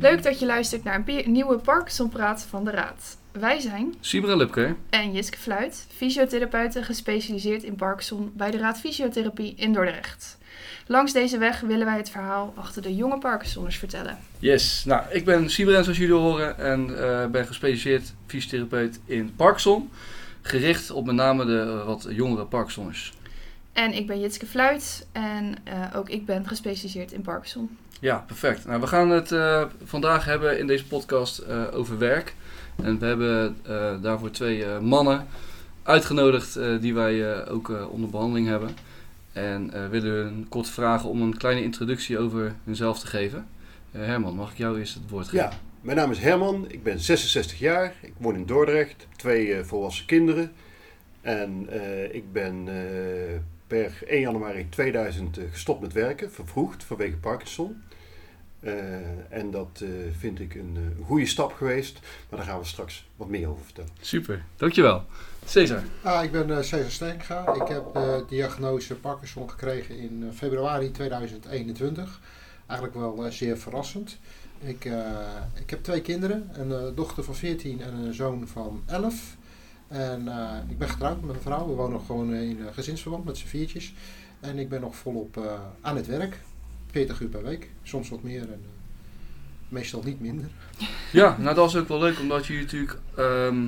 Leuk dat je luistert naar een nieuwe Parkinson-praat van de Raad. Wij zijn Sibra Lupke. en Jiske Fluit, fysiotherapeuten gespecialiseerd in Parkinson bij de Raad Fysiotherapie in Dordrecht. Langs deze weg willen wij het verhaal achter de jonge Parkinsonners vertellen. Yes, nou, ik ben Sibren zoals jullie horen en eh, ben gespecialiseerd fysiotherapeut in Parkinson. Gericht op met name de wat jongere Parkinsoners. En ik ben Jitske Fluit en eh, ook ik ben gespecialiseerd in Parkinson. Ja, perfect. Nou, we gaan het eh, vandaag hebben in deze podcast eh, over werk. En we hebben eh, daarvoor twee mannen uitgenodigd die wij ook onder behandeling hebben. En willen hun kort vragen om een kleine introductie over hunzelf te geven. Herman, mag ik jou eerst het woord geven? Ja, mijn naam is Herman, ik ben 66 jaar, ik woon in Dordrecht, twee volwassen kinderen. En ik ben per 1 januari 2000 eh, gestopt met werken, vervroegd vanwege Parkinson. Eh, en dat eh, vind ik een, eh, goede stap geweest, maar daar gaan we straks wat meer over vertellen. Super, dankjewel. Cesar. Ah, ik ben eh Cesar Steenga. Ik heb de diagnose Parkinson gekregen in eh, februari 2021. Eigenlijk wel eh, zeer verrassend. Ik, eh, ik heb twee kinderen, een eh, dochter van 14 en een zoon van 11. En eh, ik ben getrouwd met een vrouw. We wonen nog gewoon in gezinsverband met z'n viertjes. En ik ben nog volop eh, aan het werk. 40 uur per week, soms wat meer en eh, meestal niet minder. Ja, nou dat is ook wel leuk omdat jullie natuurlijk, ehm,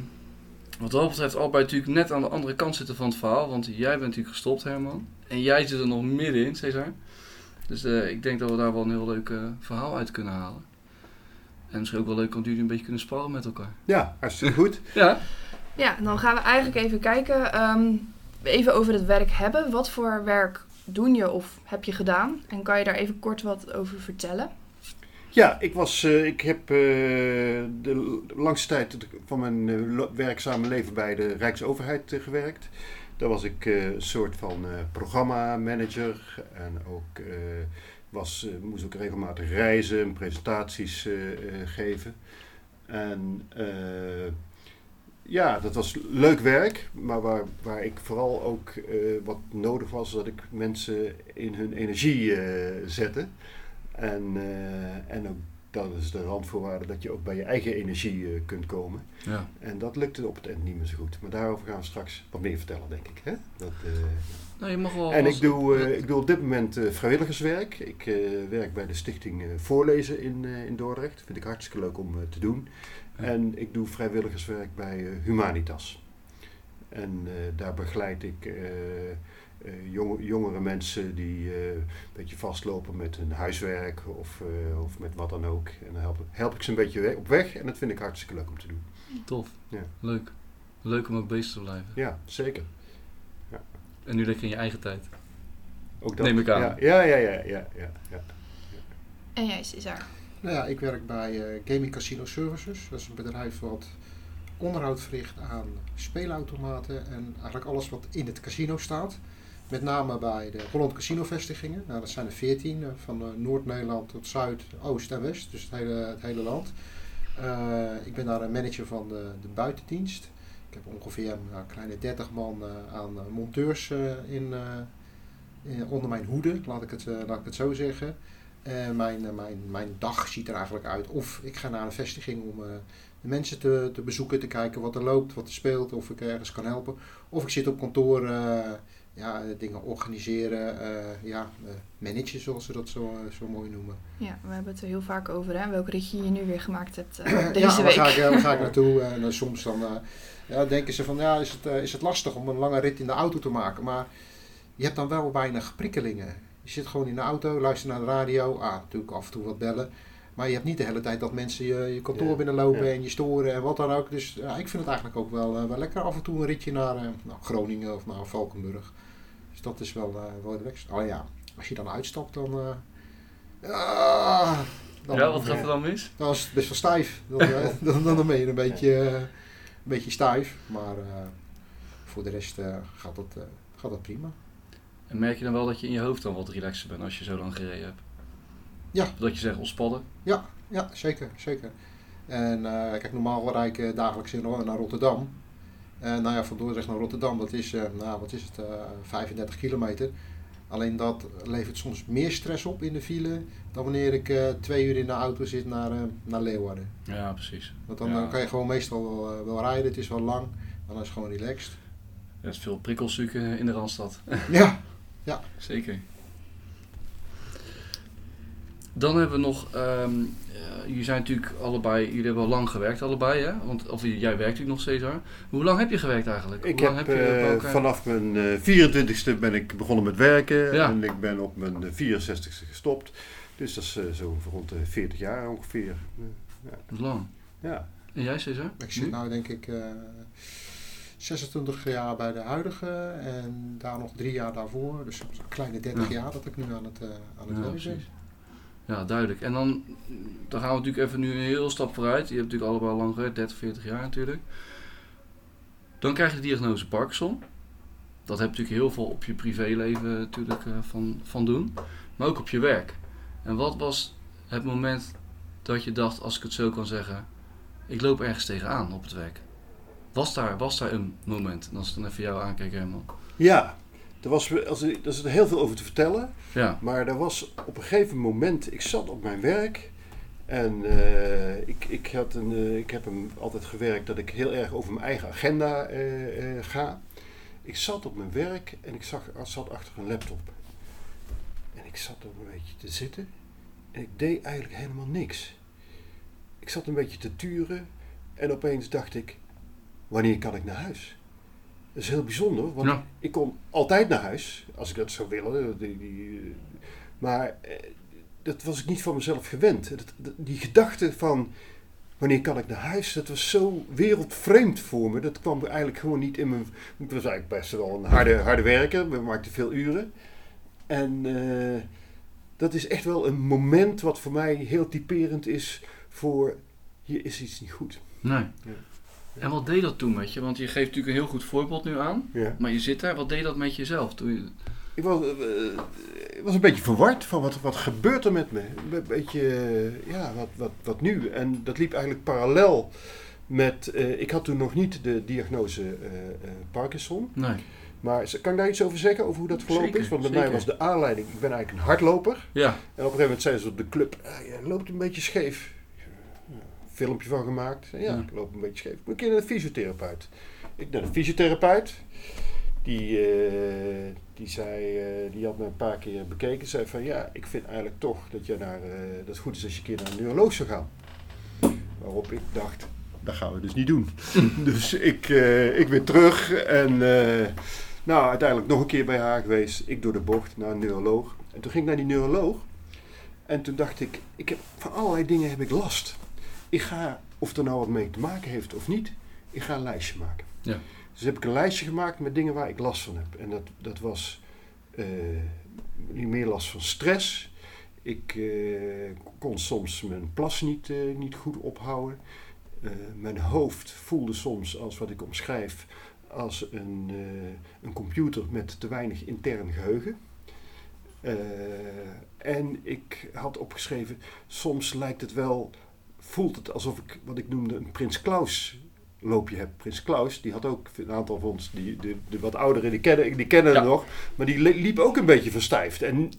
wat dat betreft, allebei natuurlijk net aan de andere kant zitten van het verhaal. Want jij bent natuurlijk gestopt, Herman. En jij zit er nog middenin, Cesar. Dus eh, ik denk dat we daar wel een heel leuk eh, verhaal uit kunnen halen. En misschien ook wel leuk omdat jullie een beetje kunnen sparren met elkaar. Ja, hartstikke goed. Ja, Ja, dan gaan we eigenlijk even kijken, ehm, even over het werk hebben. Wat voor werk doen je of heb je gedaan? En kan je daar even kort wat over vertellen? Ja, ik, was, eh, ik heb eh, de langste tijd van mijn eh, werkzame leven bij de Rijksoverheid gewerkt. Daar was ik een soort van programmamanager en ook, was, moest ook regelmatig reizen, presentaties eh, eh, geven. En ja, dat was leuk werk, maar waar, waar ik vooral ook eh, wat nodig was, dat ik mensen in hun energie eh, zette. En, eh, en ook dat is de randvoorwaarde dat je ook bij je eigen energie kunt komen. ja. En dat lukte op het eind niet meer zo goed. Maar daarover gaan we straks wat meer vertellen, denk ik. Hè? Dat, eh, Nou, je mag wel... en ik doe, eh, ik doe op dit moment eh, vrijwilligerswerk. Ik eh, werk bij de stichting eh, Voorlezen in, eh, in Dordrecht. Vind ik hartstikke leuk om te doen. Ja. En ik doe vrijwilligerswerk bij eh, Humanitas. En eh, daar begeleid ik eh, eh, jonge, jongere mensen die eh, een beetje vastlopen met hun huiswerk of, eh, of met wat dan ook. En dan help, ik- help ik ze een beetje we- op weg en dat vind ik hartstikke leuk om te doen. Tof. Ja. Leuk. Leuk om ook bezig te blijven. Ja, zeker. En nu lekker in je eigen tijd. Ook dat. Neem ik aan. Ja, ja, ja, ja, ja, ja, ja. En jij, Cesar? Nou ja, ik werk bij eh, Gaming Casino Services. Dat is een bedrijf wat onderhoud verricht aan speelautomaten en eigenlijk alles wat in het casino staat. Met name bij de Holland Casino vestigingen. Nou, dat zijn er 14, eh, van eh, Noord-Nederland tot Zuid, Oost en West, dus het hele, het hele land. Ik ben daar een manager van de, de buitendienst. Ik heb ongeveer een nou, kleine 30 man aan monteurs in, in- onder mijn hoede, laat ik het, laat ik het zo zeggen. En mijn, eh, mijn, mijn dag ziet er eigenlijk uit. Of ik ga naar een vestiging om eh, de mensen te, te bezoeken, te kijken wat er loopt, wat er speelt, of ik ergens kan helpen. Of ik zit op kantoor eh, ja, dingen organiseren, eh ja, eh, managen zoals ze dat zo, eh, zo mooi noemen. Ja, we hebben het er heel vaak over, hè? Welk ritje je nu weer gemaakt hebt eh, ja, deze waar week. ga ik, eh, waar ga ik naartoe? En eh, soms dan eh, ja, denken ze van, ja, is het, eh, is het lastig om een lange rit in de auto te maken? Maar je hebt dan wel weinig prikkelingen. Je zit gewoon in de auto, luistert naar de radio. Ah, natuurlijk af en toe wat bellen. Maar je hebt niet de hele tijd dat mensen je, je kantoor Ja, binnenlopen ja. en je storen en wat dan ook. Dus ja, ik vind het eigenlijk ook wel, eh, wel lekker af en toe een ritje naar eh, nou, Groningen of naar Valkenburg. Dus dat is wel, eh wel relaxed. Oh ja, als je dan uitstapt, dan... eh, ah, dan Ja, wat gaat er dan mis? dan is het best wel stijf. Dan, dan, dan, dan ben je een beetje, een beetje stijf. Maar eh, voor de rest eh, gaat, dat, eh, gaat dat prima. En merk je dan wel dat je in je hoofd dan wat relaxer bent als je zo lang gereden hebt? Ja. Dat je zegt ontspannen? Ja, ja zeker, zeker. En eh, kijk, normaal rijd ik eh, dagelijks naar Rotterdam. En nou ja, van Dordrecht naar Rotterdam, dat is, nou, wat is het, eh, 35 kilometer. Alleen dat levert soms meer stress op in de file dan wanneer ik twee uur in de auto zit naar, naar Leeuwarden. Ja, precies. Want dan, Ja. kan je gewoon meestal wel, wel rijden, het is wel lang, dan is het gewoon relaxed. Er is veel prikkelsuiker in de Randstad. Ja, Zeker. Dan hebben we nog, ehm eh, jullie zijn natuurlijk allebei, jullie hebben al lang gewerkt allebei hè? Want, of jij werkt natuurlijk nog steeds. Hoe lang heb je gewerkt eigenlijk? Ik Hoe lang heb, je eh, vanaf mijn eh 24ste ben ik begonnen met werken Ja. en ik ben op mijn eh, 64ste gestopt. Dus dat is zo rond de 40 jaar ongeveer. Dat is lang. Ja. En jij Cesar? ik zit Nu? nu denk ik eh 26 jaar bij de huidige en daar nog drie jaar daarvoor. Dus zo'n kleine 30 Ja. jaar dat ik nu aan het, eh, aan het Ja, werk ben. Ja, duidelijk. En dan, dan gaan we natuurlijk even nu een heel stap vooruit. Je hebt natuurlijk allebei al lang gewerkt, 30, 40 jaar natuurlijk. Dan krijg je de diagnose Parkinson. Dat heb natuurlijk heel veel op je privéleven natuurlijk eh, van, van doen. Maar ook op je werk. En wat was het moment dat je dacht, als ik het zo kan zeggen, ik loop ergens tegenaan op het werk? Was daar, was daar een moment? En als ik dan even jou aankijk helemaal. Ja, er, was, als, er is er heel veel over te vertellen. Ja, Maar er was op een gegeven moment, ik zat op mijn werk en eh, ik, ik, had een, eh, ik heb hem altijd gewerkt dat ik heel erg over mijn eigen agenda eh, ga. Ik zat op mijn werk en ik zag, zat achter een laptop. En ik zat er een beetje te zitten en ik deed eigenlijk helemaal niks. Ik zat een beetje te turen en opeens dacht ik, wanneer kan ik naar huis? Dat is heel bijzonder, want Ja. ik kon altijd naar huis, als ik dat zou willen. Die, die, maar eh, dat was ik niet van mezelf gewend. Dat, dat- die gedachte van wanneer kan ik naar huis, dat was zo wereldvreemd voor me. Dat kwam eigenlijk gewoon niet in mijn... Ik was eigenlijk best wel een harde, harde werker, we maakten veel uren. En eh, dat is echt wel een moment wat voor mij heel typerend is voor hier is iets niet goed. nee. En wat deed dat toen met je? Want je geeft natuurlijk een heel goed voorbeeld nu aan. Ja. Maar je zit daar, wat deed dat met jezelf? Toen je, Ik was, eh, ik was een beetje verward van wat, wat gebeurt er met me. Een beetje, eh, ja, wat, wat, wat nu? En dat liep eigenlijk parallel met, eh, ik had toen nog niet de diagnose eh, eh, Parkinson. nee. Maar kan ik daar iets over zeggen, over hoe dat verlopen Zeker, is? Want bij zeker. mij was de aanleiding, ik ben eigenlijk een hardloper. Ja, En op een gegeven moment zeiden ze op de club, ah, je loopt een beetje scheef. Filmpje van gemaakt. Ja, Ja. ik loop een beetje scheef. Ik moet een keer naar de fysiotherapeut. Ik naar de fysiotherapeut. Die, eh, die, zei, eh, die had me een paar keer bekeken. Zei van, ja, ik vind eigenlijk toch dat, je naar, eh, dat het goed is als je een keer naar een neuroloog zou gaan. Waarop ik dacht, dat gaan we dus niet doen. dus ik, ik weer terug en... nou, uiteindelijk nog een keer bij haar geweest. Ik door de bocht naar een neuroloog. En toen ging ik naar die neuroloog. En toen dacht ik, ik heb, van allerlei dingen heb ik last. Ik ga, of er nou wat mee te maken heeft of niet, ik ga een lijstje maken. Ja. Dus heb ik een lijstje gemaakt met dingen waar ik last van heb. En dat, dat was eh, niet meer last van stress. Ik eh, kon soms mijn plas niet, eh, niet goed ophouden. Mijn hoofd voelde soms als wat ik omschrijf als een, een computer met te weinig intern geheugen. Eh, en ik had opgeschreven, soms lijkt het wel, voelt het alsof ik wat ik noemde een Prins Klaus loopje heb. Prins Klaus, die had ook een aantal van ons, die, de, de wat ouderen, die kennen, die kennen Ja. het nog, maar die li- liep ook een beetje verstijfd. En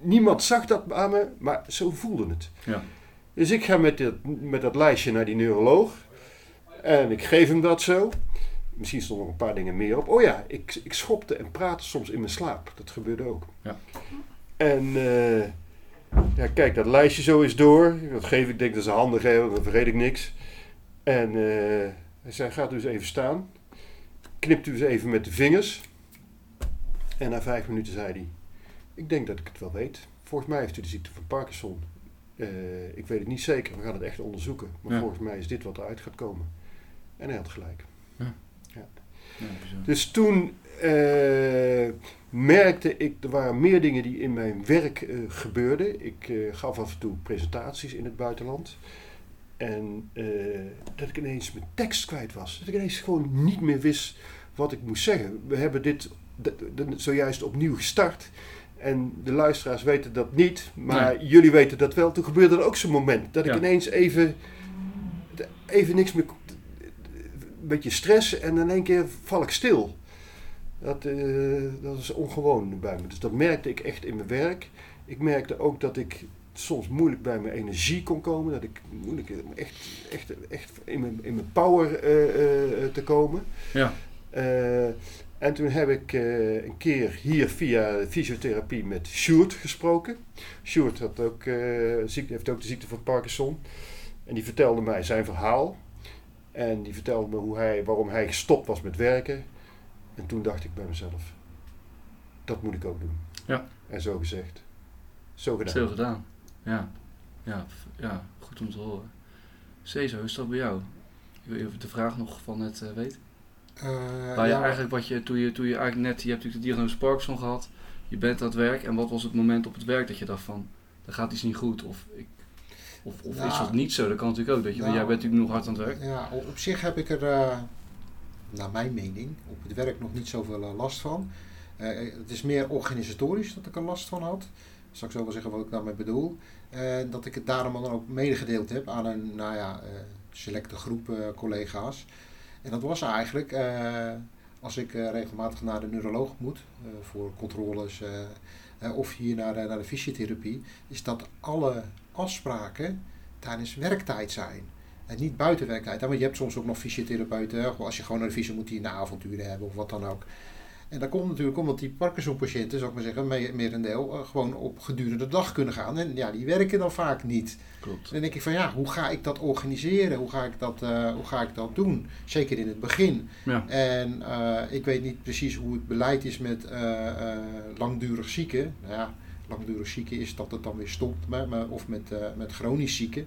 niemand zag dat aan me, maar zo voelde het. Ja. Dus ik ga met, dit, met dat lijstje naar die neuroloog en ik geef hem dat zo. Misschien stonden nog een paar dingen meer op. Oh ja, ik, ik schopte en praatte soms in mijn slaap. Dat gebeurde ook. Ja. En eh, ja, kijk, dat lijstje zo is door. Dat geef ik, denk dat is handig, hè, want dan vergeet ik niks. En eh, hij zei, gaat u eens even staan. Knipt u eens even met de vingers. En na vijf minuten zei hij, ik denk dat ik het wel weet. Volgens mij heeft u de ziekte van Parkinson. Eh, ik weet het niet zeker, we gaan het echt onderzoeken. Maar Ja. volgens mij is dit wat eruit gaat komen. En hij had gelijk. Ja, bizar. Dus toen eh, merkte ik, er waren meer dingen die in mijn werk eh, gebeurden. Ik eh, gaf af en toe presentaties in het buitenland. En eh, dat ik ineens mijn tekst kwijt was. Dat ik ineens gewoon niet meer wist wat ik moest zeggen. We hebben dit zojuist opnieuw gestart. En de luisteraars weten dat niet, maar jullie weten dat wel. Toen gebeurde er ook zo'n moment dat ik ineens even, even niks meer. Een beetje stress en in één keer val ik stil. Dat, eh, dat is ongewoon bij me. Dus dat merkte ik echt in mijn werk. Ik merkte ook dat ik soms moeilijk bij mijn energie kon komen. Dat ik moeilijk echt, echt, echt in, mijn, in mijn power eh, eh, te komen. Ja. En toen heb ik een keer hier via fysiotherapie met Sjoerd gesproken. Sjoerd had ook, ziekte, heeft ook de ziekte van Parkinson. En die vertelde mij zijn verhaal. En die vertelde me hoe hij, waarom hij gestopt was met werken. En toen dacht ik bij mezelf, dat moet ik ook doen. Ja. En zo gezegd, zo gedaan. Veel gedaan. Ja. Ja, ja, goed om te horen. Cesar, hoe is dat bij jou? Ik wil even de vraag nog van net eh, weten. Eh, Waar je ja, eigenlijk wat je, toen je, toen je eigenlijk net, je hebt natuurlijk de diagnose Parkinson gehad, je bent aan het werk en wat was het moment op het werk dat je dacht van, er gaat iets niet goed of, ik, of, of is Nou, dat niet zo? Dat kan natuurlijk ook, dat je, nou, jij bent natuurlijk nog hard aan het werk. Ja, op op zich heb ik er, eh, naar mijn mening, op het werk nog niet zoveel eh, last van. Eh, het is meer organisatorisch dat ik er last van had. Zal ik zo wel zeggen wat ik daarmee bedoel. Dat ik het daarom dan ook medegedeeld heb aan een nou ja, eh, selecte groep eh, collega's. En dat was eigenlijk, eh, als ik eh, regelmatig naar de neuroloog moet eh, voor controles eh, eh, of hier naar, naar de fysiotherapie, is dat alle afspraken tijdens werktijd zijn. En niet buiten werktijd. Want je hebt soms ook nog fysiotherapeuten. Als je gewoon naar de fysio moet, die een avonturen hebben of wat dan ook. En dat komt natuurlijk omdat die Parkinson-patiënten, zou ik maar zeggen, me- merendeel, eh, gewoon op gedurende dag kunnen gaan. En ja, die werken dan vaak niet. Klopt. Dan denk ik van ja, hoe ga ik dat organiseren? Hoe ga ik dat, eh, hoe ga ik dat doen? Zeker in het begin. Ja. En eh, ik weet niet precies hoe het beleid is met langdurig zieken. Nou ja, langdurig zieken is dat het dan weer stopt met, met- of met, met chronisch zieken.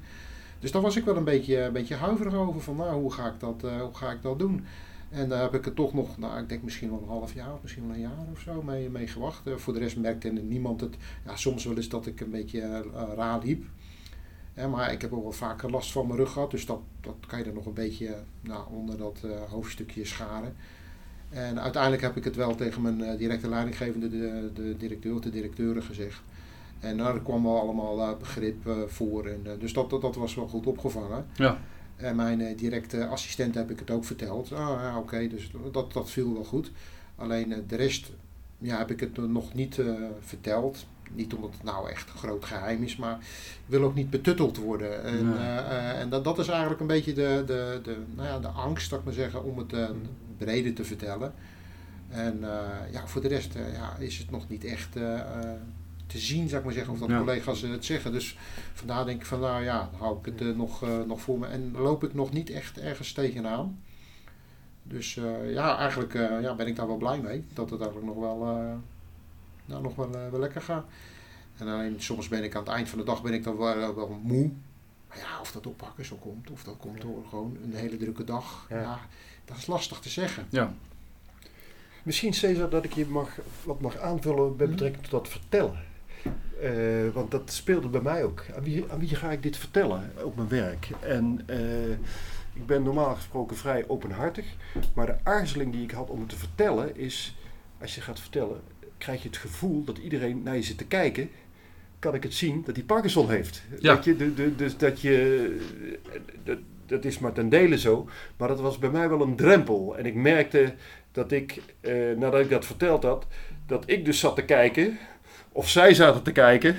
Dus daar was ik wel een beetje, een beetje huiverig over van nou, hoe ga ik dat, eh, hoe ga ik dat doen? En daar heb ik er toch nog, nou ik denk misschien wel een half jaar of misschien wel een jaar of zo mee, mee gewacht. Eh, voor de rest merkte niemand het. Ja, soms wel eens dat ik een beetje eh, raar liep. Maar ik heb ook wel vaker last van mijn rug gehad. Dus dat, dat kan je er nog een beetje nou, onder dat hoofdstukje scharen. En uiteindelijk heb ik het wel tegen mijn directe leidinggevende, de, de directeur of de directeuren gezegd. En daar kwam wel allemaal eh, begrip eh, voor. En, eh, dus dat, dat, dat was wel goed opgevangen. Ja. En mijn eh, directe assistent heb ik het ook verteld. Ah ja, oké, dus dat, dat viel wel goed. Alleen eh, de rest ja, heb ik het nog niet eh, verteld. Niet omdat het nou echt een groot geheim is, maar ik wil ook niet betutteld worden. En, Nee. eh, eh, en dat, dat is eigenlijk een beetje de, de, de, nou ja, de angst, dat ik maar zeggen, om het eh, breder te vertellen. En eh, ja, voor de rest eh, ja, is het nog niet echt eh, eh, te zien, zou ik maar zeggen, of dat Ja. collega's eh, het zeggen. Dus vandaar denk ik van, nou ja, dan hou ik het eh, nog, eh, nog voor me. En loop ik nog niet echt ergens tegenaan. Dus eh, ja, eigenlijk eh, ja, ben ik daar wel blij mee. Dat het eigenlijk nog wel, eh, nou, nog wel, eh, wel lekker gaat. En alleen soms ben ik aan het eind van de dag ben ik dan wel, wel moe. Maar ja, of dat oppakken zo komt, of dat komt door gewoon een hele drukke dag. Ja. Ja. dat is lastig te zeggen. Ja. Misschien, Cesar, dat ik je mag, wat mag aanvullen met Mhm. betrekking tot dat vertellen. Eh, want dat speelde bij mij ook. Aan wie, aan wie ga ik dit vertellen op mijn werk? En eh, ik ben normaal gesproken vrij openhartig. Maar de aarzeling die ik had om het te vertellen is... Als je gaat vertellen, krijg je het gevoel dat iedereen naar je zit te kijken. Kan ik het zien dat hij Parkinson heeft. Ja. Dat je, de, de, dus dat je... Dat, dat is maar ten dele zo. Maar dat was bij mij wel een drempel. En ik merkte dat ik, eh, nadat ik dat verteld had, dat ik dus zat te kijken, of zij zaten te kijken,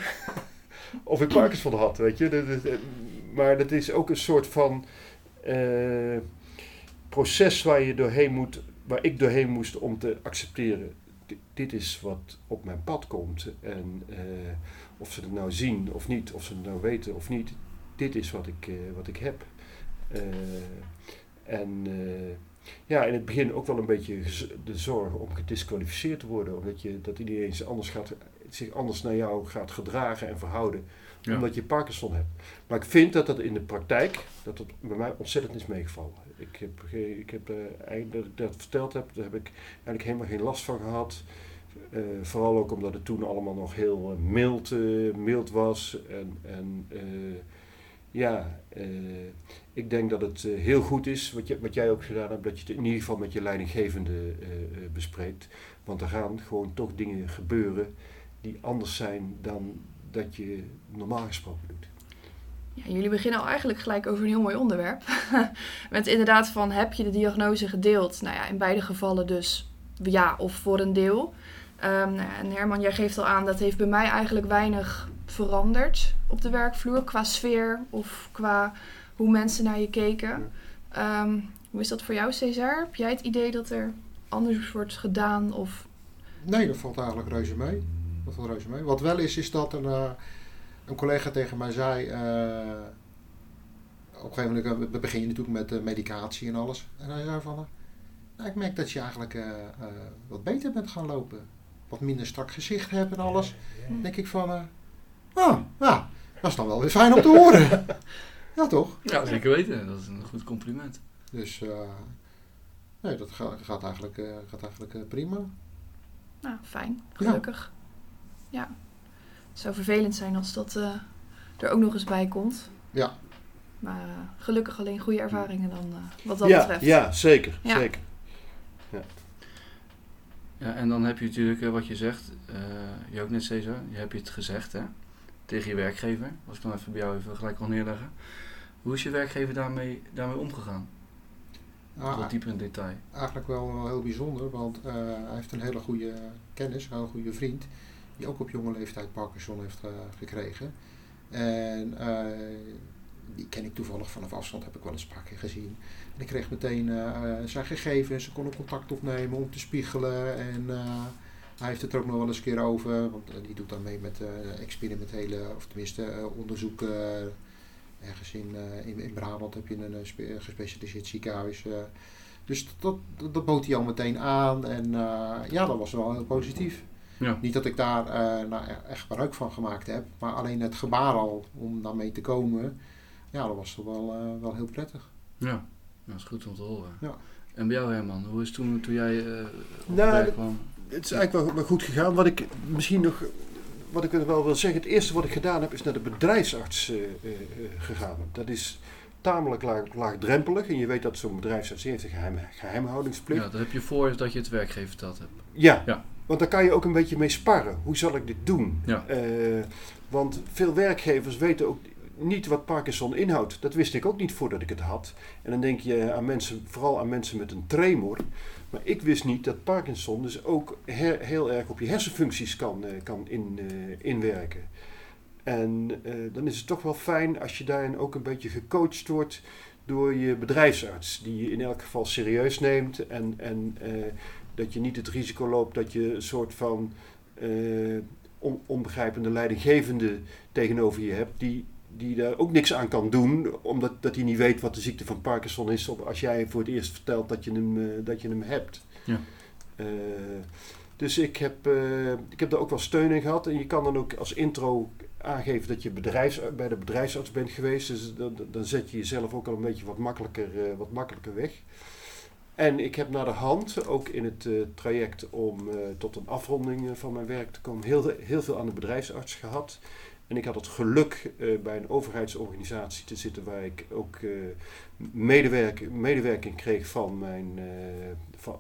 of ik Parkinson had, weet je. Eh, maar dat is ook een soort van eh, proces waar je doorheen moet, waar ik doorheen moest om te accepteren. Di- Dit is wat op mijn pad komt. En eh, of ze het nou zien of niet, of ze het nou weten of niet, dit is wat ik, wat ik heb. En ja, in het begin ook wel een beetje de zorg om gedisqualificeerd te worden. Omdat je, dat iedereen anders, gaat, zich anders naar jou gaat gedragen en verhouden. Ja. Omdat je Parkinson hebt. Maar ik vind dat dat in de praktijk, dat dat bij mij ontzettend is meegevallen. Ik heb, ik heb eh, dat ik dat verteld heb, daar heb ik eigenlijk helemaal geen last van gehad. Eh, vooral ook omdat het toen allemaal nog heel eh, mild, mild was. En, en ja, ik denk dat het heel goed is, wat, je, wat jij ook gedaan hebt, dat je het in ieder geval met je leidinggevende bespreekt. Want er gaan gewoon toch dingen gebeuren die anders zijn dan dat je normaal gesproken doet. Ja, jullie beginnen al eigenlijk gelijk over een heel mooi onderwerp. Met inderdaad van, heb je de diagnose gedeeld? Nou ja, in beide gevallen dus ja, of voor een deel. Ehm, nou ja, en Herman, jij geeft al aan, dat heeft bij mij eigenlijk weinig veranderd op de werkvloer. Qua sfeer of qua hoe mensen naar je keken. Ehm, hoe is dat voor jou, Cesar? Heb jij het idee dat er anders wordt gedaan? Of... Nee, dat valt eigenlijk reuze mee. Dat valt reuze mee. Wat wel is, is dat een, eh, een collega tegen mij zei... eh, op een gegeven moment eh, we begin je natuurlijk met medicatie en alles. En hij zei van... nou, ik merk dat je eigenlijk wat beter bent gaan lopen. Wat minder strak gezicht hebt en alles. Denk ik van... eh oh, ja, dat is dan wel weer fijn om te horen. ja, toch? Ja, zeker weten. Dat is een goed compliment. Dus... eh, nee, dat gaat, eigenlijk, eh, gaat eigenlijk prima. Nou, fijn. Gelukkig. Ja. Het zou vervelend zijn als dat eh, er ook nog eens bij komt. Ja. Maar eh, gelukkig alleen goede ervaringen dan, eh, wat dat ja, betreft. ja, zeker. Ja. zeker. Ja, en dan heb je natuurlijk wat je zegt, eh je ook net Cesar, je hebt je het gezegd hè, tegen je werkgever. Als ik dan even bij jou even gelijk kan neerleggen. Hoe is je werkgever daarmee, daarmee omgegaan? Ah, Wat dieper in detail. eigenlijk wel, wel heel bijzonder, want eh, hij heeft een hele goede kennis, een hele goede vriend, die ook op jonge leeftijd Parkinson heeft eh, gekregen. En eh, die ken ik toevallig vanaf afstand, heb ik wel eens een paar keer gezien. En ik kreeg meteen eh, zijn gegevens, ze konden contact opnemen om te spiegelen. En hij heeft het er ook nog wel eens een keer over, want die doet dan mee met experimentele, of tenminste onderzoeken. ergens in, in, in Brabant heb je een spe- gespecialiseerd ziekenhuis. dus dat, dat, dat bood hij al meteen aan. En ja, dat was wel heel positief. Ja. Niet dat ik daar eh, nou, echt gebruik van gemaakt heb. Maar alleen het gebaar al om daarmee te komen. Ja, dat was toch wel, eh, wel heel prettig. Ja, dat is goed om te horen. Ja. En bij jou Herman, hoe is het toen, toen jij eh op Nou, kwam? Het is eigenlijk wel, wel goed gegaan. Wat ik misschien nog, wat ik wel wil zeggen, het eerste wat ik gedaan heb, is naar de bedrijfsarts eh, eh, eh, gegaan. Dat is tamelijk laag, laagdrempelig. En je weet dat zo'n bedrijfsarts heeft een geheim, geheimhoudingsplicht. Ja, dat heb je voor dat je het werkgever verteld hebt. Ja, Ja. Want daar kan je ook een beetje mee sparren. Hoe zal ik dit doen? Ja. Eh, want veel werkgevers weten ook niet wat Parkinson inhoudt. Dat wist ik ook niet voordat ik het had. En dan denk je aan mensen, vooral aan mensen met een tremor. Maar ik wist niet dat Parkinson dus ook her- heel erg op je hersenfuncties kan, eh, kan in, eh, inwerken. En dan is het toch wel fijn als je daarin ook een beetje gecoacht wordt door je bedrijfsarts. Die je in elk geval serieus neemt en, en dat je niet het risico loopt dat je een soort van eh, on- onbegrijpende leidinggevende tegenover je hebt, die, die daar ook niks aan kan doen, omdat dat hij niet weet wat de ziekte van Parkinson is, als jij voor het eerst vertelt dat je hem, eh, dat je hem hebt. Ja. Eh, dus ik heb, ik heb daar ook wel steun in gehad. En je kan dan ook als intro aangeven dat je bedrijfs, bij de bedrijfsarts bent geweest. Dus dan, dan zet je jezelf ook al een beetje wat makkelijker, wat makkelijker weg. En ik heb naar de hand, ook in het eh, traject om eh, tot een afronding eh, van mijn werk te komen, heel, heel veel aan de bedrijfsarts gehad. En ik had het geluk bij een overheidsorganisatie te zitten waar ik ook medewerking, kreeg van, mijn,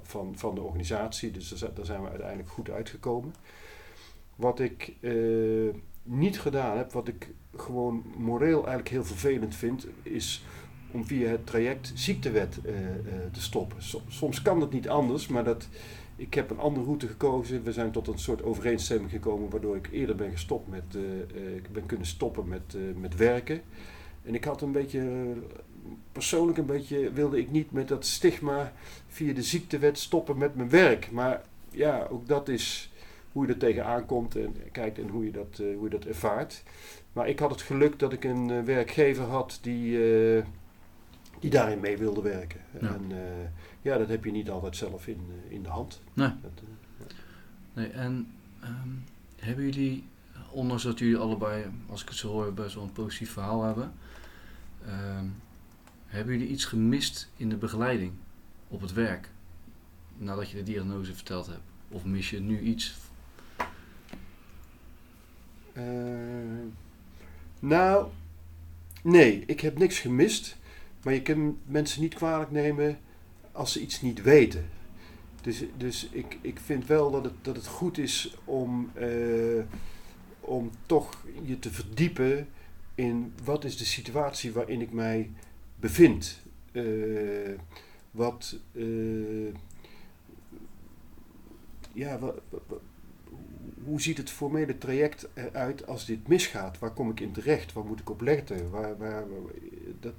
van, van, de organisatie. Dus daar, daar zijn we uiteindelijk goed uitgekomen. Wat ik niet gedaan heb, wat ik gewoon moreel eigenlijk heel vervelend vind, is om via het traject ziektewet eh, eh, te stoppen. Som- Soms kan het niet anders, maar dat, ik heb een andere route gekozen. We zijn tot een soort overeenstemming gekomen waardoor ik eerder ben gestopt met, eh, ik ben kunnen stoppen met, met werken. En ik had een beetje, persoonlijk een beetje, wilde ik niet met dat stigma via de ziektewet stoppen met mijn werk. Maar ja, ook dat is hoe je er tegenaan komt en kijkt en hoe je dat, hoe je dat ervaart. Maar ik had het geluk dat ik een werkgever had die, die daarin mee wilde werken. Ja. En eh, ja, dat heb je niet altijd zelf in, eh, in de hand. Nee. Dat, eh, Nee, en ehm, hebben jullie, ondanks dat jullie allebei, als ik het zo hoor, best wel een positief verhaal hebben, ehm, hebben jullie iets gemist in de begeleiding op het werk nadat je de diagnose verteld hebt? Of mis je nu iets? Nou, nee, ik heb niks gemist. Maar je kunt mensen niet kwalijk nemen als ze iets niet weten. Dus, dus ik, ik vind wel dat het, dat het goed is om, eh, om toch je te verdiepen in wat is de situatie waarin ik mij bevind. Eh, wat, eh, ja, wa- wa- wa- hoe ziet het formele traject eruit als dit misgaat? Waar kom ik in terecht? Waar moet ik op letten? Waar, waar, dat,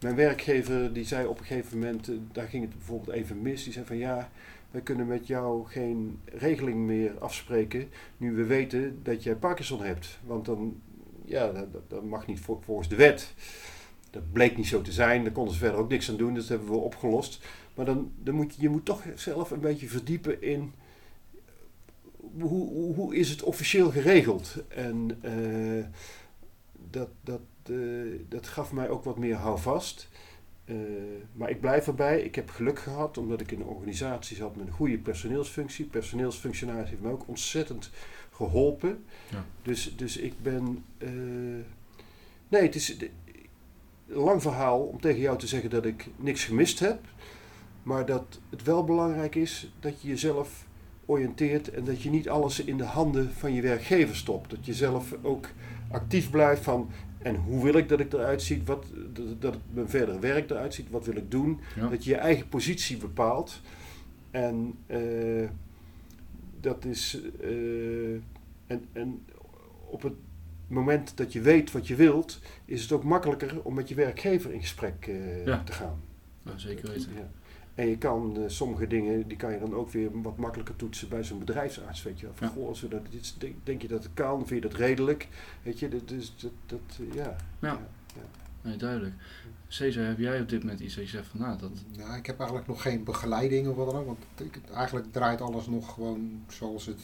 mijn werkgever die zei op een gegeven moment, eh, daar ging het bijvoorbeeld even mis. Die zei van ja, wij kunnen met jou geen regeling meer afspreken nu we weten dat jij Parkinson hebt. Want dan, ja, dat, mag niet vol- volgens de wet. Dat bleek niet zo te zijn, daar konden ze verder ook niks aan doen, dus dat hebben we opgelost. Maar dan, dan moet je, je moet toch zelf een beetje verdiepen in hoe, hoe, hoe is het officieel geregeld. En eh, dat, dat, eh, dat gaf mij ook wat meer houvast. Eh, maar ik blijf erbij. Ik heb geluk gehad omdat ik in een organisatie zat met een goede personeelsfunctie. Personeelsfunctionaris heeft mij ook ontzettend geholpen. Ja. Dus, dus ik ben. eh, nee, het is een lang verhaal om tegen jou te zeggen dat ik niks gemist heb. Maar dat het wel belangrijk is dat je jezelf oriënteert en dat je niet alles in de handen van je werkgever stopt. Dat je zelf ook actief blijft van en hoe wil ik dat ik eruit ziet, wat, dat, mijn verdere werk eruit ziet, wat wil ik doen. Ja. Dat je je eigen positie bepaalt. En eh, dat is. eh, en, en op het moment dat je weet wat je wilt, is het ook makkelijker om met je werkgever in gesprek eh, Ja. te gaan. Nou, zeker weten. Ja. En je kan eh, sommige dingen, die kan je dan ook weer wat makkelijker toetsen bij zo'n bedrijfsarts, weet je wel. Van, Ja. goh, als we dat, dit, denk, denk je dat het kan? Vind je dat redelijk? Weet je, dat, dus dat, dat, ja. Ja. Nee, duidelijk. Cesar, heb jij op dit moment iets dat je zegt van, nou, dat... Nou, ik heb eigenlijk nog geen begeleiding of wat dan ook. Want ik, eigenlijk draait alles nog gewoon zoals het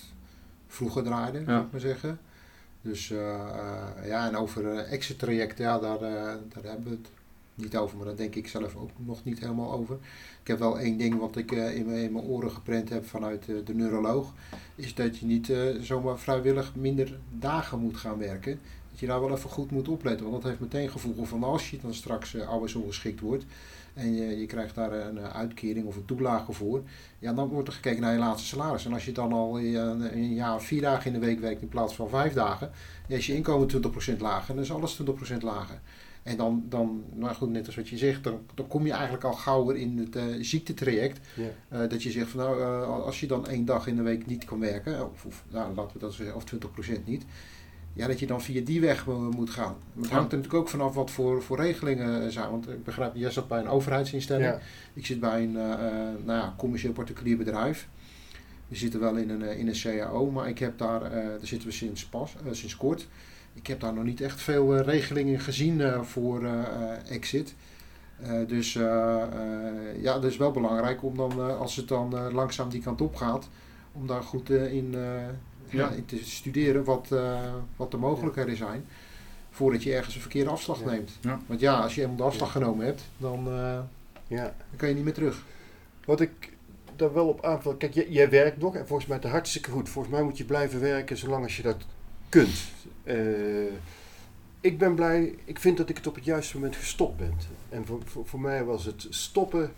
vroeger draaide, zou ik maar zeggen. Dus eh, eh, ja, en over exit trajecten, ja, daar, eh, daar hebben we het niet over. Maar daar denk ik zelf ook nog niet helemaal over. Ik heb wel één ding wat ik eh, in, mijn, in mijn oren geprent heb vanuit eh, de neuroloog. Is dat je niet eh, zomaar vrijwillig minder dagen moet gaan werken. Dat je daar wel even goed moet opletten. Want dat heeft meteen gevolgen van als je dan straks eh arbeidsongeschikt wordt. En je, je krijgt daar een uitkering of een toelage voor. Ja, dan wordt er gekeken naar je laatste salaris. En als je dan al een, een jaar vier dagen in de week werkt in plaats van vijf dagen. Ja, is je inkomen 20% lager. Dan is alles 20% lager. En dan, dan, nou goed, net als wat je zegt, dan, dan kom je eigenlijk al gauwer in het eh, ziektetraject. Eh, dat je zegt van nou, eh, als je dan één dag in de week niet kan werken, of, of nou, laten we dat zeggen, of 20% niet. Ja, dat je dan via die weg moet gaan. Maar het hangt er natuurlijk ook vanaf wat voor, voor regelingen zijn. Want ik begrijp, jij zat bij een overheidsinstelling. Ik zit bij een nou ja, commercieel particulier bedrijf. We zitten wel in een, in een CAO, maar ik heb daar, daar zitten we sinds, pas, sinds kort. Ik heb daar nog niet echt veel eh, regelingen gezien eh, voor eh, exit. Eh, dus ja, dat is wel belangrijk om dan, eh, als het dan langzaam die kant op gaat, om daar goed in, eh, ja. In te studeren wat, eh, wat de mogelijkheden zijn. Voordat je ergens een verkeerde afslag Ja. neemt. Ja. Want ja, als je eenmaal de afslag Ja. genomen hebt, dan, eh, ja. dan kan je niet meer terug. Wat ik daar wel op aanvul, kijk, jij, jij werkt nog en volgens mij het hartstikke goed. Volgens mij moet je blijven werken zolang als je dat kunt. Eh, ik ben blij, ik vind dat ik het op het juiste moment gestopt ben. En voor, voor, voor mij was het stoppen,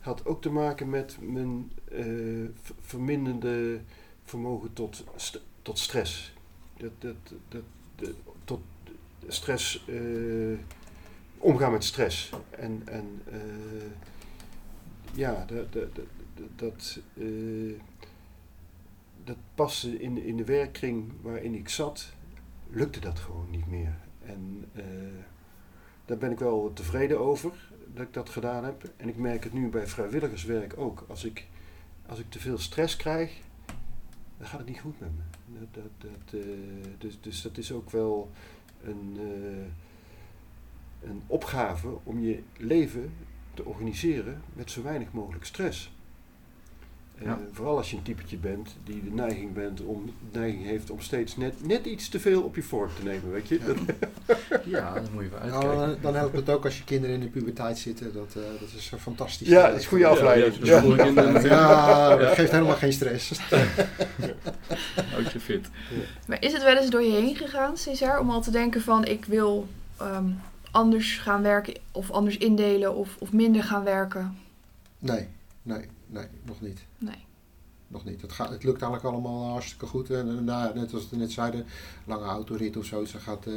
had ook te maken met mijn v- verminderde vermogen tot, tot stress. Dat, dat, dat, dat- tot stress, eh, omgaan met stress. En, en ja, dat, dat, dat, dat, paste in, in de werkkring waarin ik zat, lukte dat gewoon niet meer. En eh, daar ben ik wel tevreden over dat ik dat gedaan heb. En ik merk het nu bij vrijwilligerswerk ook. Als ik, als ik te veel stress krijg, dan gaat het niet goed met me. Dat, dat, dat, eh, dus, dus dat is ook wel een, eh, een opgave om je leven te organiseren met zo weinig mogelijk stress. Eh, Ja. Vooral als je een typetje bent die de neiging, bent om, de neiging heeft om steeds net, net iets te veel op je vork te nemen, weet je? Ja. Dat, Ja, dan moet je even Nou, uitkijken. dan, dan helpt het ook als je kinderen in de puberteit zitten. Dat, eh, dat is fantastisch. Ja, dat is goede afleiding. Ja, ja, Ja. dat geeft helemaal geen stress. Houd je fit. Maar is het wel eens door je heen gegaan, Cesar, om al te denken van ik wil ehm, anders gaan werken of anders indelen of, of minder gaan werken? Nee, nee, nee, nog niet. Nee. Nog niet. Het, gaat, het lukt eigenlijk allemaal hartstikke goed. En, nou, net als we net zeiden, lange autorit of zo, dat gaat, eh,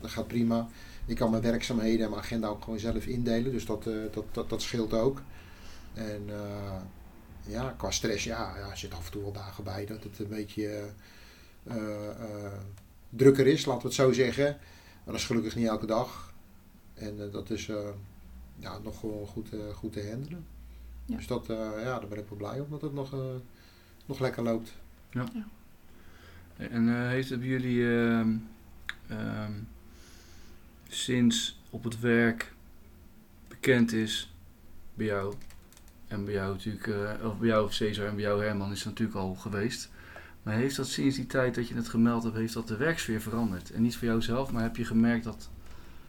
dat gaat prima. Ik kan mijn werkzaamheden en mijn agenda ook gewoon zelf indelen, dus dat, eh, dat, dat, dat scheelt ook. En eh, ja, qua stress, ja, ja, er zit af en toe wel dagen bij dat het een beetje drukker is, laten we het zo zeggen. Maar dat is gelukkig niet elke dag. En dat is ja, nog gewoon goed, goed te handelen. Ja. Dus dat, eh, ja, daar ben ik wel blij om dat het nog, eh, nog lekker loopt. En eh, heeft het bij jullie ehm, ehm, sinds op het werk bekend is bij jou en bij jou natuurlijk, eh, of bij jou Cesar en bij jou Herman is het natuurlijk al geweest. Maar heeft dat sinds die tijd dat je het gemeld hebt, heeft dat de werksfeer veranderd? En niet voor jou zelf, maar heb je gemerkt dat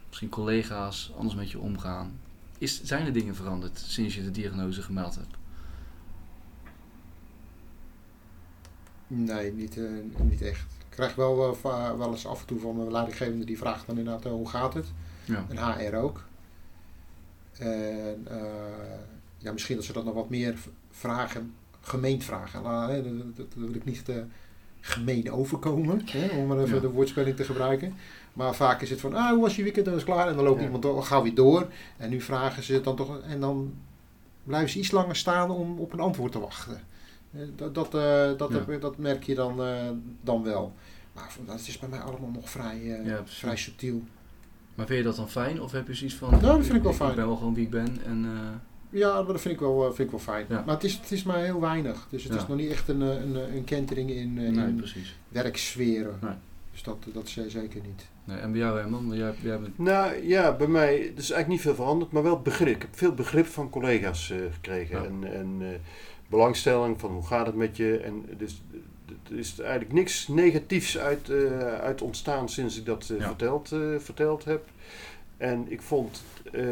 misschien collega's anders met je omgaan? Is, zijn er dingen veranderd sinds je de diagnose gemeld hebt? Nee, niet, eh, niet echt. Ik krijg wel, eh, wel eens af en toe van mijn leidinggevende die vraagt dan inderdaad eh, hoe gaat het. Ja. En HR ook. En eh, ja, misschien dat ze dat nog wat meer vragen, gemeend vragen. Dat, dat, dat wil ik niet te gemeen overkomen, hè, om maar even Ja. de woordspeling te gebruiken. Maar vaak is het van, ah, hoe was je weekend? Dat is klaar. En dan loopt Ja. iemand door, gauw weer door. En nu vragen ze het dan toch, en dan blijven ze iets langer staan om op een antwoord te wachten. Dat, dat, eh, dat, Ja. heb- dat merk je dan, eh, dan wel. Maar dat is bij mij allemaal nog vrij, eh, vrij subtiel. Maar vind je dat dan fijn? Of heb je zoiets van... Nou, dat vind ik wel fijn. Ik ben wel gewoon wie ik ben en... eh, Ja, maar dat vind ik wel, eh, vind ik wel fijn. Ja. Maar het is, het is maar heel weinig. Dus het Ja. is nog niet echt een, eh, een, een kentering in, eh, nee, in precies. werksferen. Nee. Dus dat, dat is eh, zeker niet. Nee, en bij jou Herman? Jij, jij bent... Nou ja, bij mij er is eigenlijk niet veel veranderd, maar wel begrip. Ik heb veel begrip van collega's eh, gekregen. Ja. En, en eh, belangstelling van hoe gaat het met je. En dus, er is eigenlijk niks negatiefs uit, eh, uit ontstaan sinds ik dat eh, Ja. verteld, eh, verteld heb. En ik vond, eh,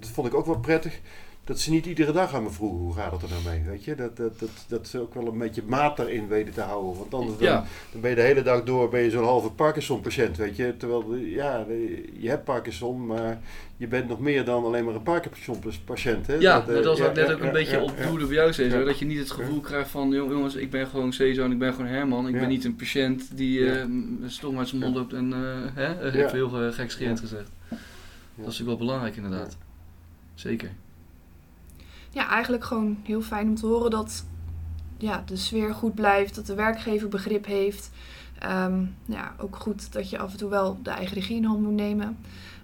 dat vond ik ook wel prettig, dat ze niet iedere dag aan me vroegen hoe gaat het er nou mee. Weet je? Dat, dat, dat, dat ze ook wel een beetje maat erin weten te houden. Want anders dan, Ja, dan ben je de hele dag door ben je zo'n halve Parkinson-patiënt, weet je. Terwijl, ja, je hebt Parkinson, maar je bent nog meer dan alleen maar een Parkinson-patiënt. Hè? ja eh, dat was wat ik net ja, ook een beetje op ja. doelde bij jou Cesar. Dat je niet het gevoel krijgt van... "Jong- Jongens, ik ben gewoon Cesar en ik ben gewoon Herman. Ik ben niet een patiënt die eh m- stom uit zijn mond loopt en... eh hè, eh, heel uh, gekscherend gezegd. Dat is natuurlijk wel belangrijk inderdaad. Zeker. Ja, eigenlijk gewoon heel fijn om te horen dat ja, de sfeer goed blijft, dat de werkgever begrip heeft. Ehm, ja, ook goed dat je af en toe wel de eigen regie in hand moet nemen.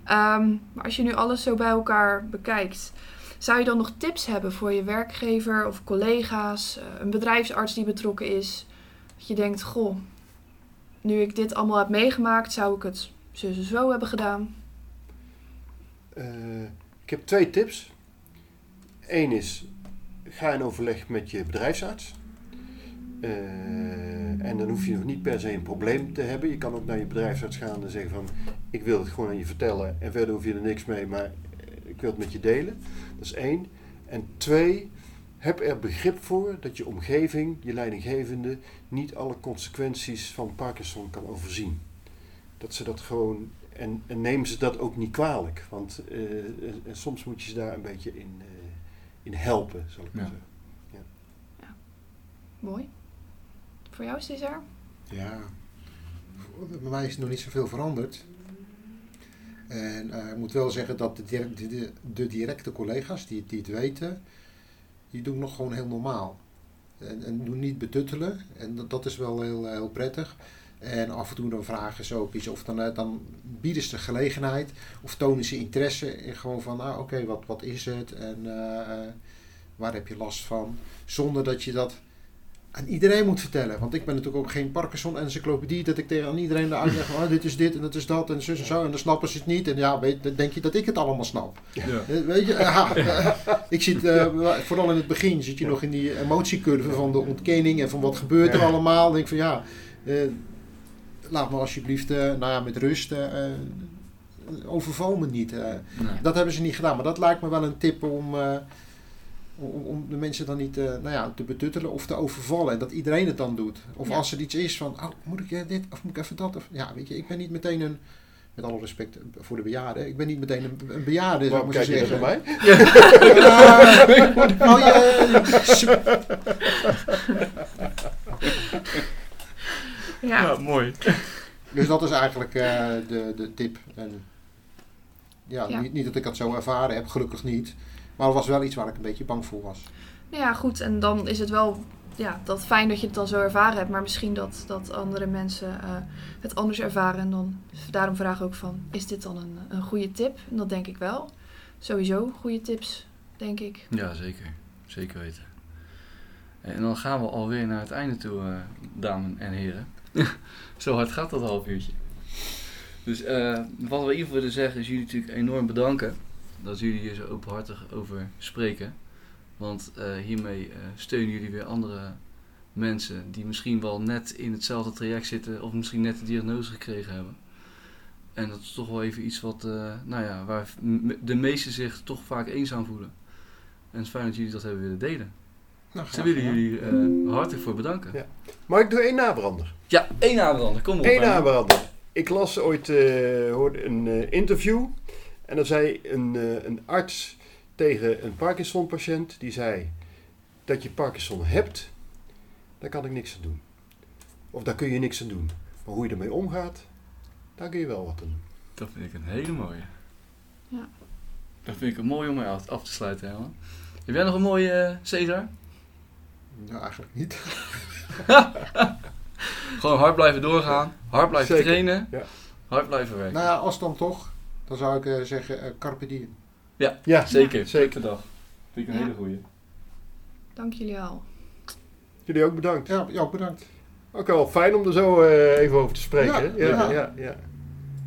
Ehm, maar als je nu alles zo bij elkaar bekijkt, zou je dan nog tips hebben voor je werkgever of collega's, eh, een bedrijfsarts die betrokken is? Dat je denkt, goh, nu ik dit allemaal heb meegemaakt, zou ik het zo zo hebben gedaan. Eh, ik heb twee tips. Eén is, ga in overleg met je bedrijfsarts. Eh, en dan hoef je nog niet per se een probleem te hebben. Je kan ook naar je bedrijfsarts gaan en zeggen van, ik wil het gewoon aan je vertellen. En verder hoef je er niks mee, maar eh, ik wil het met je delen. Dat is één. En twee, heb er begrip voor dat je omgeving, je leidinggevende, niet alle consequenties van Parkinson kan overzien. Dat ze dat gewoon en, en neem ze dat ook niet kwalijk. Want eh, soms moet je ze daar een beetje in, in helpen, zal ik maar Ja. zeggen. Mooi. Voor jou, Cesar? Ja, bij mij is nog niet zoveel veranderd. En eh, ik moet wel zeggen dat de, direct- de, de, de directe collega's die, die het weten, die doen nog gewoon heel normaal. En, en doen niet betuttelen. En dat, dat is wel heel, heel prettig. En af en toe dan vragen ze ook iets. Of dan, eh, dan bieden ze gelegenheid. Of tonen ze interesse. In gewoon van, ah, oké, wat, wat is het? En eh, eh, waar heb je last van? Zonder dat je dat aan iedereen moet vertellen. Want ik ben natuurlijk ook geen Parkinson-encyclopedie dat ik tegen aan iedereen de uitleg ah, dit is dit en dat is dat en zus en zo. En dan snappen ze het niet. En ja, weet, dan denk je dat ik het allemaal snap. Ja. Weet je, ja, ik zit, vooral in het begin, zit je nog in die emotiecurve van de ontkenning en van wat gebeurt er allemaal. Dan denk ik van ja, laat me alsjeblieft eh, nou ja, met rust, eh, eh, overval me niet. Nee. Dat hebben ze niet gedaan, maar dat lijkt me wel een tip om, om, de mensen dan niet nou ja, te betuttelen of te overvallen. En dat iedereen het dan doet. Of Ja. als er iets is van, oh, moet ik dit of moet ik even dat? Of, ja, weet je, ik ben niet meteen een, met alle respect voor de bejaarden, ik ben niet meteen een, een bejaarde, zou ik je zeggen. naar mij? Ja, nou, ja, Ja. mooi. dus dat is eigenlijk eh, de, de tip. En ja, Ja. Niet, niet dat ik dat zo ervaren heb, gelukkig niet. Maar het was wel iets waar ik een beetje bang voor was. Nou ja, goed. En dan is het wel ja, dat fijn dat je het dan zo ervaren hebt. Maar misschien dat, dat andere mensen eh, het anders ervaren. En dan daarom vraag ik ook van, is dit dan een, een goede tip? En dat denk ik wel. Sowieso goede tips, denk ik. Ja, zeker. Zeker weten. En dan gaan we alweer naar het einde toe, eh, dames en heren. Zo hard gaat dat half uurtje. Dus eh, wat we in ieder geval willen zeggen is jullie natuurlijk enorm bedanken dat jullie hier zo openhartig over spreken. Want eh, hiermee eh, steunen jullie weer andere mensen die misschien wel net in hetzelfde traject zitten of misschien net de diagnose gekregen hebben. En dat is toch wel even iets wat, nou ja, waar de meesten zich toch vaak eenzaam voelen. En het is fijn dat jullie dat hebben willen delen. Nou, Ze willen jullie eh, hartelijk voor bedanken. Ja. Maar ik doe één nabrander. Ja, één nabrander. Kom op. Eén nabrander. Ik las ooit eh, hoorde een eh, interview. En dan zei een, eh, een arts tegen een Parkinson-patiënt. Die zei dat je Parkinson hebt, daar kan ik niks aan doen. Of daar kun je niks aan doen. Maar hoe je ermee omgaat, daar kun je wel wat aan doen. Dat vind ik een hele mooie. Ja. Dat vind ik een mooi om mee af, te sluiten, Herman. Heb jij nog een mooie Cesar? Nou, eigenlijk niet. Gewoon hard blijven doorgaan, hard blijven Zeker, trainen, ja. hard blijven werken. Nou ja, als dan toch, dan zou ik eh, zeggen eh, carpe diem. Ja, zeker, zeker. dag. Vind ik een Ja. hele goeie. Dank jullie wel. Jullie ook bedankt. Ja, ja bedankt. Ook wel fijn om er zo eh, even over te spreken. Ja, ja, ja. ja, ja.